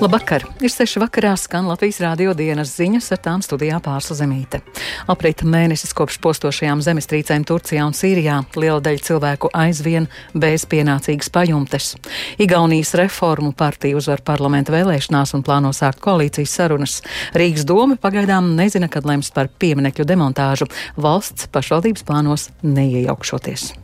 Labvakar! Ir seši vakarā skan Latvijas rādio dienas ziņas, ar tām studijā pārsla zemīte. Aprita mēnesis kopš postošajām zemestrīcēm Turcijā un Sīrijā. Liela daļa cilvēku aizvien bez pienācīgas pajumtes. Igaunijas reformu partija uzvar parlamenta vēlēšanās un plāno sākt koalīcijas sarunas. Rīgas doma pagaidām nezina, kad lems par pieminekļu demontāžu. Valsts pašvaldības plānos neiejaukšoties.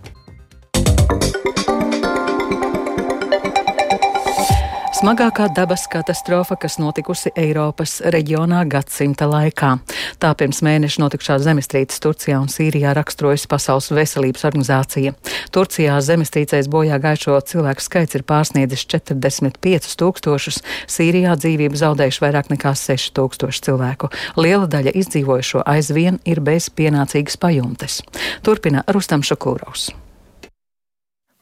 Smagākā dabas katastrofa, kas notikusi Eiropas reģionā gadsimta laikā. Tā pirms mēneša notikušā zemestrīces Turcijā un Sīrijā raksturojas Pasaules veselības organizācija. Turcijā zemestrīcēs bojā gājušo cilvēku skaits ir pārsniedzis 45 tūkstošus, Sīrijā dzīvību zaudējuši vairāk nekā 6 tūkstoši cilvēku. Liela daļa izdzīvojušo aizvien ir bez pienācīgas pajumtes. Turpina Rustam Šakūraus.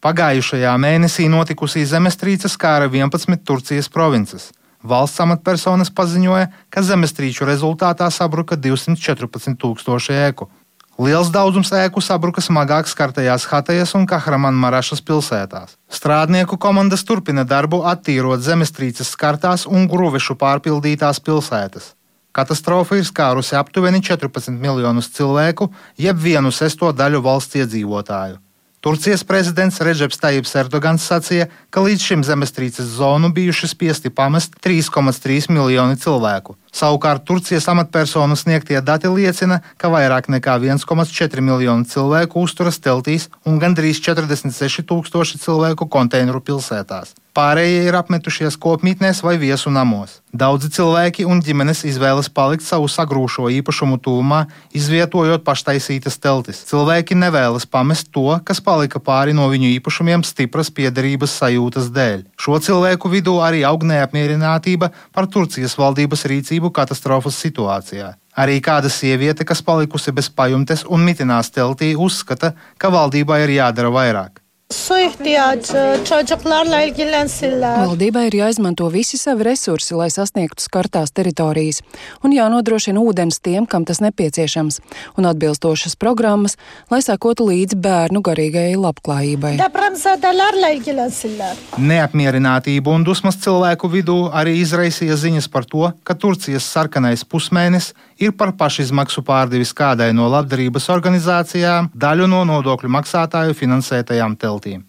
Pagājušajā mēnesī notikusī zemestrīce skāra 11 Turcijas provinces. Valsts amatpersonas paziņoja, ka zemestrīču rezultātā sabruka 214 tūkstoši ēku. Liels daudzums ēku sabruka smagāk skartajās Hatajas un Kahramanmarašas pilsētās. Strādnieku komandas turpina darbu attīrot zemestrīces skartās un gruvešu pārpildītās pilsētas. Katastrofa ir skārusi aptuveni 14 miljonus cilvēku, jeb vienu sesto daļu valsts iedzīvotāju. Turcijas prezidents Reģeps Tajips Erdogans sacīja, ka līdz šim zemestrīces zonu bijuši spiesti pamest 3,3 miljoni cilvēku. Savukārt Turcijas amatpersonu sniegtie dati liecina, ka vairāk nekā 1,4 miljonu cilvēku uzturas teltīs un gandrīz 46 tūkstoši cilvēku konteineru pilsētās. Pārējie ir apmetušies kopmītnēs vai viesu namos. Daudzi cilvēki un ģimenes izvēlas palikt savu sagrūšo īpašumu tūmā, izvietojot paštaisītas teltis. Cilvēki nevēlas pamest to, kas palika pāri no viņu īpašumiem stipras piederības sajūtas dēļ. Šo cilvēku vidū arī aug neapmierinātība par Turcijas valdības rīcību katastrofas situācijā. Arī kāda sieviete, kas palikusi bez pajumtes un mitinās teltī, uzskata, ka valdībai ir jādara vairāk. Su ihtiyacı çocuklarla ilgilensinler. Valdībai ir jāizmanto visi savi resursi, lai sasniegtu skartās teritorijas, un jānodrošina ūdens tiem, kam tas nepieciešams, un atbilstošas programmas, lai sakotu līdzi bērnu garīgajai labklājībai. Neapmierinātību un dusmas cilvēku vidū arī izraisīja ziņas par to, ka Turcijas sarkanais pusmēnesis ir par pašizmaksu pārdevis kādai no labdarības organizācijām daļu no nodokļu maksātāju finansētajām teltīm.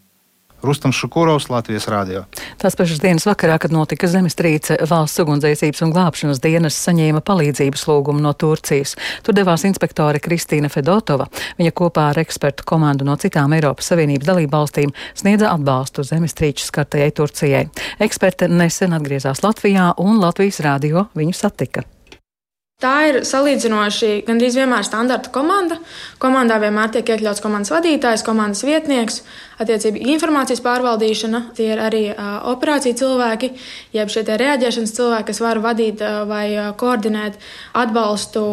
Rustam Šukurovs, Latvijas Rādio. Tās pašas dienas vakarā, kad notika zemestrīce, valsts ugunsdzēsības un glābšanas dienas saņēma palīdzības lūgumu no Turcijas. Tur devās inspektore Kristīna Fedotova. Viņa kopā ar ekspertu komandu no citām Eiropas Savienības dalību valstīm sniedza atbalstu zemestrīču skartajai Turcijai. Eksperte nesen atgriezās Latvijā un Latvijas Rādio viņu satika. Tā ir salīdzinoši gandrīz vienmēr standarta komanda. Komandā vienmēr tiek iekļauts komandas vadītājs, komandas vietnieks, attiecīgi informācijas pārvaldīšana. Tie ir arī operāciju cilvēki, jeb šie reaģēšanas cilvēki, kas var vadīt vai koordinēt atbalstu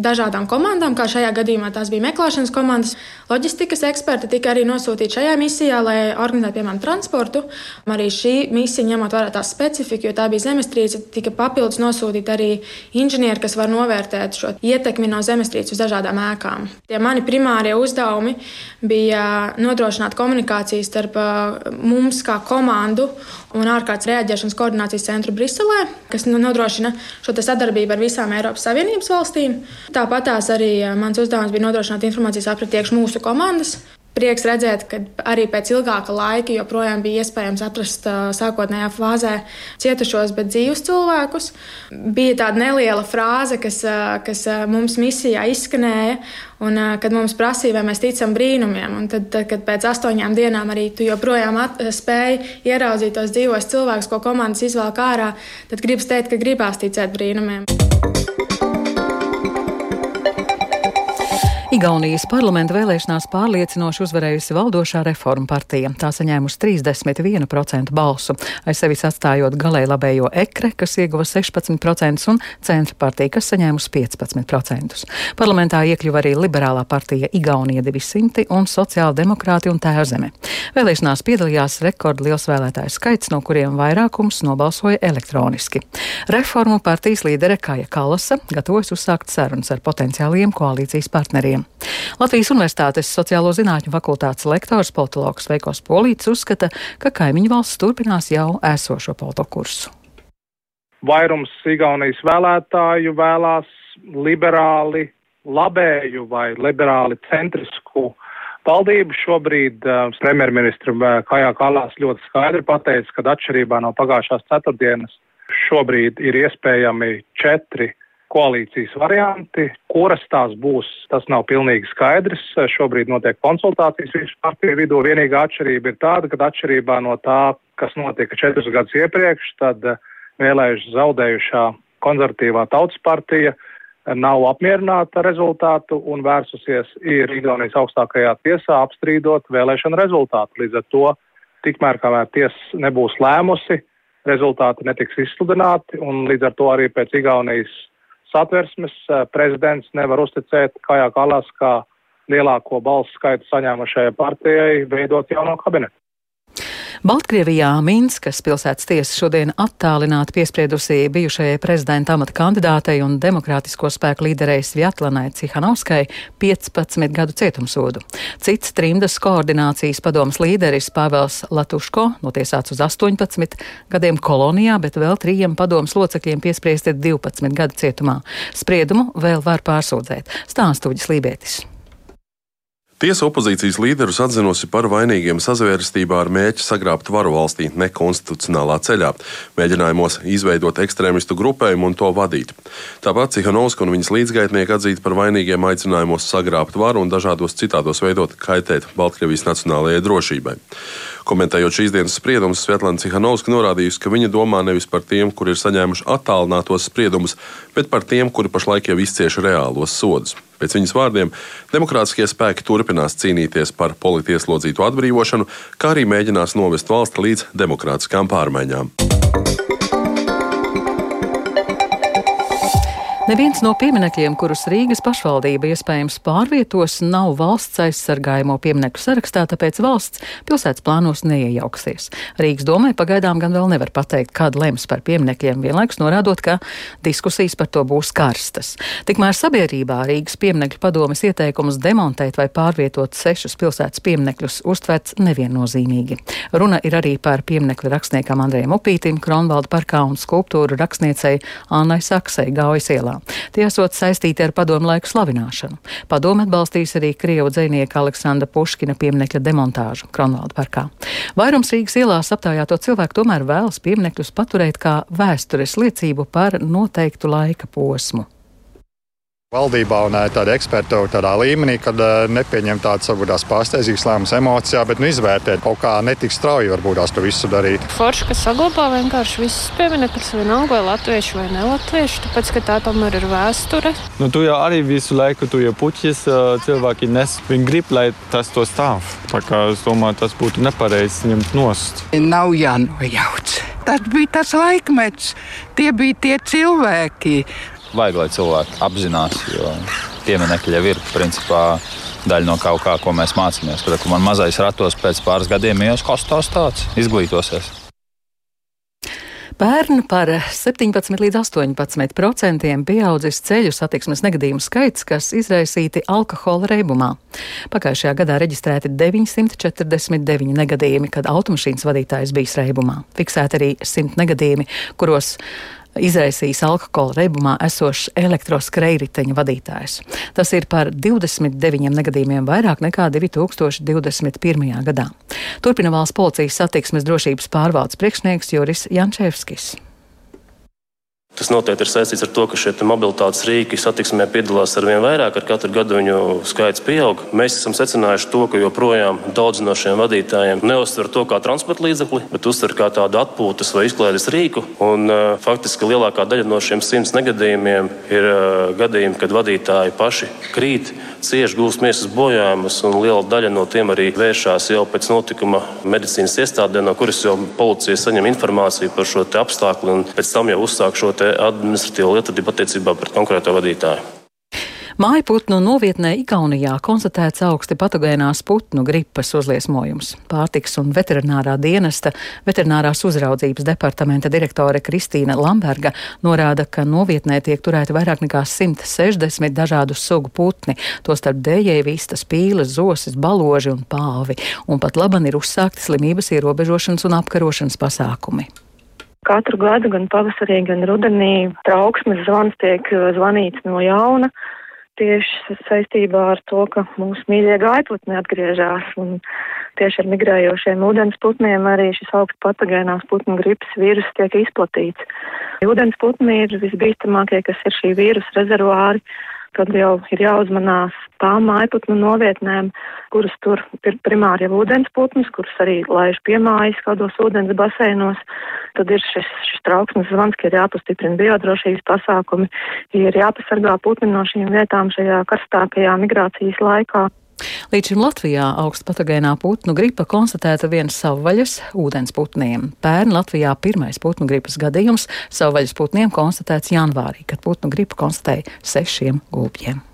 dažādām komandām, kā šajā gadījumā tās bija meklēšanas komandas. Loģistikas eksperti tika arī nosūtīti šajā misijā, lai organizētu, piemēram, transportu. Arī šī misija, ņemot vērā tās specifiku, jo tā bija zemestrīce, tika papildus nosūtīti arī inženieri, kas var novērtēt šo ietekmi no zemestrīces uz dažādām ēkām. Tie mani primārie uzdevumi bija nodrošināt komunikāciju starp mums kā komandu un ārkārtas reaģēšanas koordinācijas centru Briselē, kas nu, nodrošina šo sadarbību ar visām Eiropas Savienības valstīm. Tāpat arī mans uzdevums bija nodrošināt informācijas apriti iekš mūsu komandas prieks redzēt, ka arī pēc ilgāka laika joprojām bija iespējams atrast sākotnējā fāzē cietušos, bet dzīvus cilvēkus. Bija tāda neliela frāze, kas, kas mums misijā izskanēja, un kad mums prasīja, vai mēs ticam brīnumiem. Un tad, kad pēc astoņām dienām arī tu joprojām spēji ieraudzīt tos dzīvos cilvēkus, ko komandas izvēlēt ārā, tad gribas teikt, ka gribās ticēt brīnumiem. Igaunijas parlamenta vēlēšanās pārliecinoši uzvarējusi valdošā reforma partija. Tā saņēmusi 31% balsu, aiz sevis atstājot galēji labējo ekre, kas ieguva 16% un centra partija, kas saņēmusi 15%. Parlamentā iekļuva arī liberālā partija Igaunija 200 un sociāla demokrāti un tērzeme. Vēlēšanās piedalījās rekordliels vēlētāju skaits, no kuriem vairākums nobalsoja elektroniski. Reformu partijas līdere Kaja Kalasa gatavojas uzsākt sarunas ar potenciāliem koalīcijas partneriem. Latvijas Universitātes sociālo zinātņu fakultātes lektors politologs Veikos Polīts uzskata, ka kaimiņu valsts turpinās jau esošo politokursu. vairums Igaunijas vēlētāju vēlās liberāli labēju vai liberāli centrisku valdību. Šobrīd uh, premjerministra uh, Kajā Kalās ļoti skaidri pateica, ka atšķirībā no pagājušās ceturtdienas šobrīd ir iespējami četri koalīcijas varianti. Kuras tās būs, tas nav pilnīgi skaidrs. Šobrīd notiek konsultācijas visu partiju vidū. Vienīgā atšķirība ir tāda, ka atšķirībā no tā, kas notika četrus gadus iepriekš, tad uh, vēlējuši zaudējušā konservatīvā tautas partija nav apmierināta ar rezultātu un vērsusies ir Igaunijas augstākajā tiesā apstrīdot vēlēšanu rezultātu. Līdz ar to, tikmēr kamēr tiesa nebūs lēmusi, rezultāti netiks izsludināti un līdz ar to arī pēc Igaunijas satversmes eh, prezidents nevar uzticēt Kajā Kalas kā lielāko balsu skaitu saņēmušajai partijai veidot jauno kabinetu. Baltkrievijā Minskas pilsētas tiesa šodien attālināti piespriedusi bijušajai prezidenta amata kandidātei un demokrātisko spēku līderei Svjatlanai Cihanovskai 15 gadu cietumsodu. Cits trimdas koordinācijas padomas līderis Pāvels Latuško notiesāts uz 18 gadiem kolonijā, bet vēl trījiem padomas locekļiem piespriesti 12 gadu cietumā. Spriedumu vēl var pārsūdzēt. Stāstuģis Lībētis. Tiesa opozīcijas līderus atzinusi par vainīgiem sazvērstībā ar mēķi sagrābt varu valstī nekonstitucionālā ceļā, mēģinājumos izveidot ekstrēmistu grupējumu un to vadīt. Tāpat Cihanovska un viņas līdzgaitnieki atzīti par vainīgiem aicinājumos sagrābt varu un dažādos citādos veidot kaitēt Baltkrievijas nacionālajai drošībai. Komentējot šīs dienas spriedumus, Svetlana Cihanovska norādījusi, ka viņa domā nevis par tiem, kuri ir saņēmuši attālinātos spriedumus, bet par tiem, kuri pašlaik jau izcieš reālos sodus. Pēc viņas vārdiem, demokrātiskie spēki turpinās cīnīties par politieslodzītu atbrīvošanu, kā arī mēģinās novest valsti līdz demokrātiskām pārmaiņām. Neviens no pieminekļiem, kurus Rīgas pašvaldība iespējams pārvietos, nav valsts aizsargājamo pieminekļu sarakstā, tāpēc valsts pilsētas plānos neiejauksies. Rīgas domē pagaidām gan vēl nevar pateikt, kad lems par pieminekļiem, vienlaikus norādot, ka diskusijas par to būs karstas. Tikmēr sabiedrībā Rīgas pieminekļu padomes ieteikums demontēt vai pārvietot sešus pilsētas pieminekļus uztverts neviennozīmīgi. Runa ir arī par pieminekļu rakstniekam Andrejam Upītim, Kronvalda parkā un skulptūru rakstniecei Annai Saksei Gaujas ielā. Tie esot saistīti ar padomu laiku slavināšanu. Padomu atbalstīs arī Krievu dzinieka Aleksandra Puškina pieminekļa demontāžu Kronvalda parkā. Vairums Rīgas ielās aptaujāto cilvēku tomēr vēlas pieminekļus paturēt kā vēstures liecību par noteiktu laika posmu. Valdībā un tāda eksperta tādā līmenī, kad nepieņem tādas varbūt tās pārsteidzīgas lēmumus emocijā, bet nu, izvērtēt kaut kā netik strauji varbūt tās to visu darīt. Forši, kas saglabā vienkārši visus pieminekļus, vienalga vai latviešu vai nelatviešu, tāpēc, ka tā tomēr ir vēsture. Nu, tu jau arī visu laiku tu jau puķis cilvēki nes, viņi grib, lai tas to stāv. Tā kā es domāju, tas būtu nepareizi ņemt nost. Nav jānojauc. Tas bija tas laikmets, tie bija tie cilvēki vajag, lai cilvēki apzinās, jo pieminekļi jau ir principā daļa no kaut kā, ko mēs mācāmies. Kad man mazais ratos pēc pāris gadiem kas tas tāds izglītosies. Pērn par 17 līdz 18 procentiem pieaudzis ceļu satiksmes negadījumu skaits, kas izraisīti alkohola reibumā. Pagājušajā gadā reģistrēti 949 negadījumi, kad automašīnas vadītājs bija reibumā. Fiksēti arī 100 negadījumi, kuros izraisījis alkohola reibumā esošs elektroskrējriteņa vadītājs. Tas ir par 29 negadījumiem vairāk nekā 2021. gadā. Turpina valsts policijas satiksmes drošības pārvaldes priekšnieks Juris Jančevskis. Tas noteikti ir saistīts ar to, ka šie mobilitātes rīki satiksmē piedalās ar vien vairāk, ar katru gadu viņu skaits pieaug. Mēs esam secinājuši to, ka joprojām daudz no šiem vadītājiem neuztver to kā transporta līdzekli, bet uztver kā tādu atpūtas vai izklaides rīku. Un, uh, faktiski lielākā daļa no šiem simts negadījumiem ir uh, gadījumi, kad vadītāji paši krīt, cieši gūst miesas bojājumus, un liela daļa no tiem arī vēršās jau pēc notikuma medicīnas iestādē, no kuras jau policija saņem informāciju par šo apstākli un pēc tam jau uzsāk šo administratīvo lietvedību attiecībā pret konkrēto vadītāju. Mājputnu novietnē Igaunijā konstatēts augsti patogēnās putnu gripas uzliesmojums. Pārtiks un veterinārā dienesta veterinārās uzraudzības departamenta direktore Kristīna Lamberga norāda, ka novietnē tiek turēti vairāk nekā 160 dažādu sugu putni, tostarp dējēji vistas, pīles, zosis, baloži un pāvi, un pat laban ir uzsākti slimības ierobežošanas un apkarošanas pasākumi. Katru gadu, gan pavasarī, gan rudenī, trauksmes zvans tiek zvanīts no jauna tieši saistībā ar to, ka mūsu mīļie gaiputni atgriežas un tieši ar migrējošiem ūdensputniem arī šis augsts patogēnās putnu gripas vīrus tiek izplatīts. Ūdensputni ir visbīstamākie, kas ir šī vīrusa rezervāri tad jau ir jāuzmanās tām mājputnu novietnēm, kuras tur ir primāri jau ūdensputnas, kuras arī laiž piemājas kādos ūdens baseinos. Tad ir šis, šis trauksmes zvans, ka ir jāpastiprina biodrošības pasākumi, ir jāpasargā putni no šīm vietām šajā karstākajā migrācijas laikā. Līdz šim Latvijā augstpatogēnā putnu gripa konstatēta viens savvaļas ūdensputniem. Pērn Latvijā pirmais putnu gripas gadījums savvaļas putniem konstatēts janvārī, kad putnu gripu konstatēja sešiem gulbjiem.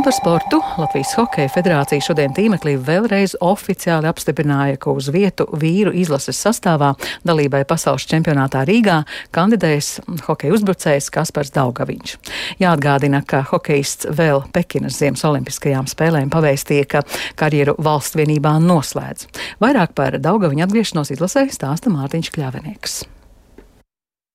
Un par sportu Latvijas Hokeja federācija šodien tīmeklī vēlreiz oficiāli apstiprināja, ka uz vietu vīru izlases sastāvā dalībai pasaules čempionātā Rīgā kandidēs hokeja uzbrucējs Kaspars Daugaviņš. Jāatgādina, ka hokejists vēl Pekinas Ziemas olimpiskajām spēlēm pavēstīja, ka karjeru valsts vienībā noslēdz. Vairāk par Daugaviņu atgriešanos izlasē stāsta Mārtiņš Kļavinieks.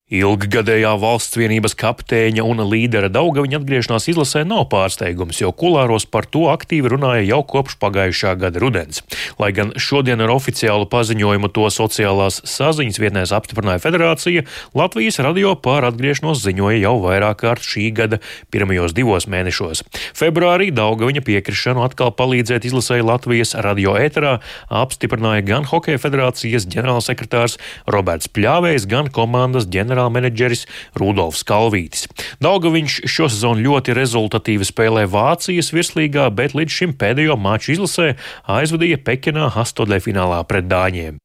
Ilggadējā valsts vienības kapteiņa un līdera Daugaviņa atgriešanās izlasē nav pārsteigums, jo kulāros par to aktīvi runāja jau kopš pagājušā gada rudens. Lai gan šodien ar oficiālu paziņojumu to sociālās saziņas vietnēs apstiprināja federācija, Latvijas radio par atgriešanos ziņoja jau vairāk kārt šī gada pirmajos divos mēnešos. Februārī Daugaviņa piekrišanu atkal palīdzēt izlasēja Latvijas radio ēterā apstiprināja gan Hokeja federācijas ģenerālsekretārs Roberts Pļāvējs, gan komandas ģenerālsekretārs ģenerālmenedžeris Rudolfs Kalvītis. Daugaviņš šo sezonu ļoti rezultatīvi spēlē Vācijas virslīgā, bet līdz šim pēdējo maču izlasē aizvadīja Pekinā astotdē finālā pret Dāņiem.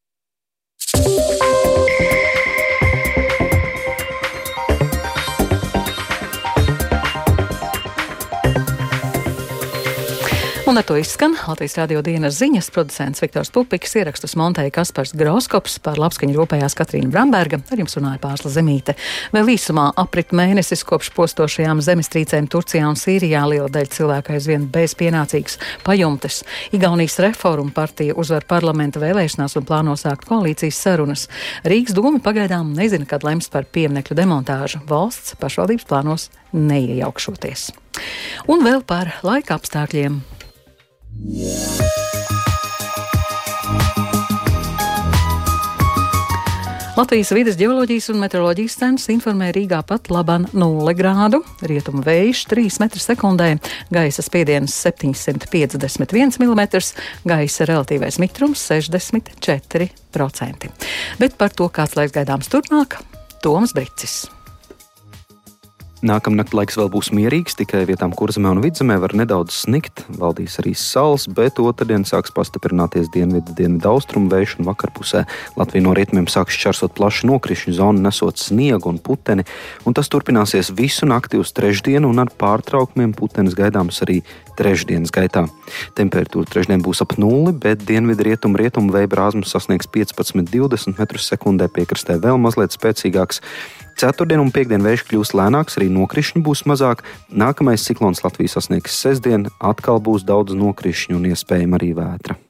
Un ar to izskan Latvijas radio dienas ziņas producents Viktors Pupiks, ierakstus montēja Kaspars Groskops, par labskaņu rūpējās Katrīna Bramberga, ar jums runāja Pārsla Zemīte. Vēl īsumā aprit mēnesis kopš postošajām zemestrīcēm Turcijā un Sīrijā liela daļa cilvēku aizvien bez pienācīgas pajumtes. Igaunijas reforma partija uzvar parlamenta vēlēšanās un plāno sākt koalīcijas sarunas. Rīgas doma pagaidām nezina, kad lems par pieminekļu demontāžu. Valsts pašvaldības plānos neiejaukšoties. Un vēl par laika apstākļiem. Latvijas vidas geoloģijas un meteoroloģijas centrs informē Rīgā pat laban 0 grādu, rietumu vējš 3 m2, gaisa spiediens 751 mm, gaisa relatīvais mitrums 64%. Bet par to, kāds laiks gaidāms turpmāk, Toms Bricis. Nākamnakt laiks vēl būs mierīgs, tikai vietām kurzemē un vidzemē var nedaudz snikt, valdīs arī sals, bet otrdien sāks pastiprināties dienvidu, dienvidu austrumu vējš un vakarpusē Latviju no rietumiem sāks šķērsot plašu nokrišņu zonu, nesot sniegu un puteni, un tas turpināsies visu nakti uz trešdienu, un ar pārtraukumiem putenis gaidāms arī trešdienas gaitā. Temperatūra trešdien būs ap nulli, bet dienvidu rietumu rietumu vēja brāzmas sasniegs 15-20 m2, piekrastē vēl mazliet spēcīgāks. Ceturtdien un piekdien vējš kļūs lēnāks, arī nokrišņu būs mazāk. Nākamais ciklons Latvijas sasniegs sestdien, atkal būs daudz nokrišņu un iespējama arī vētra.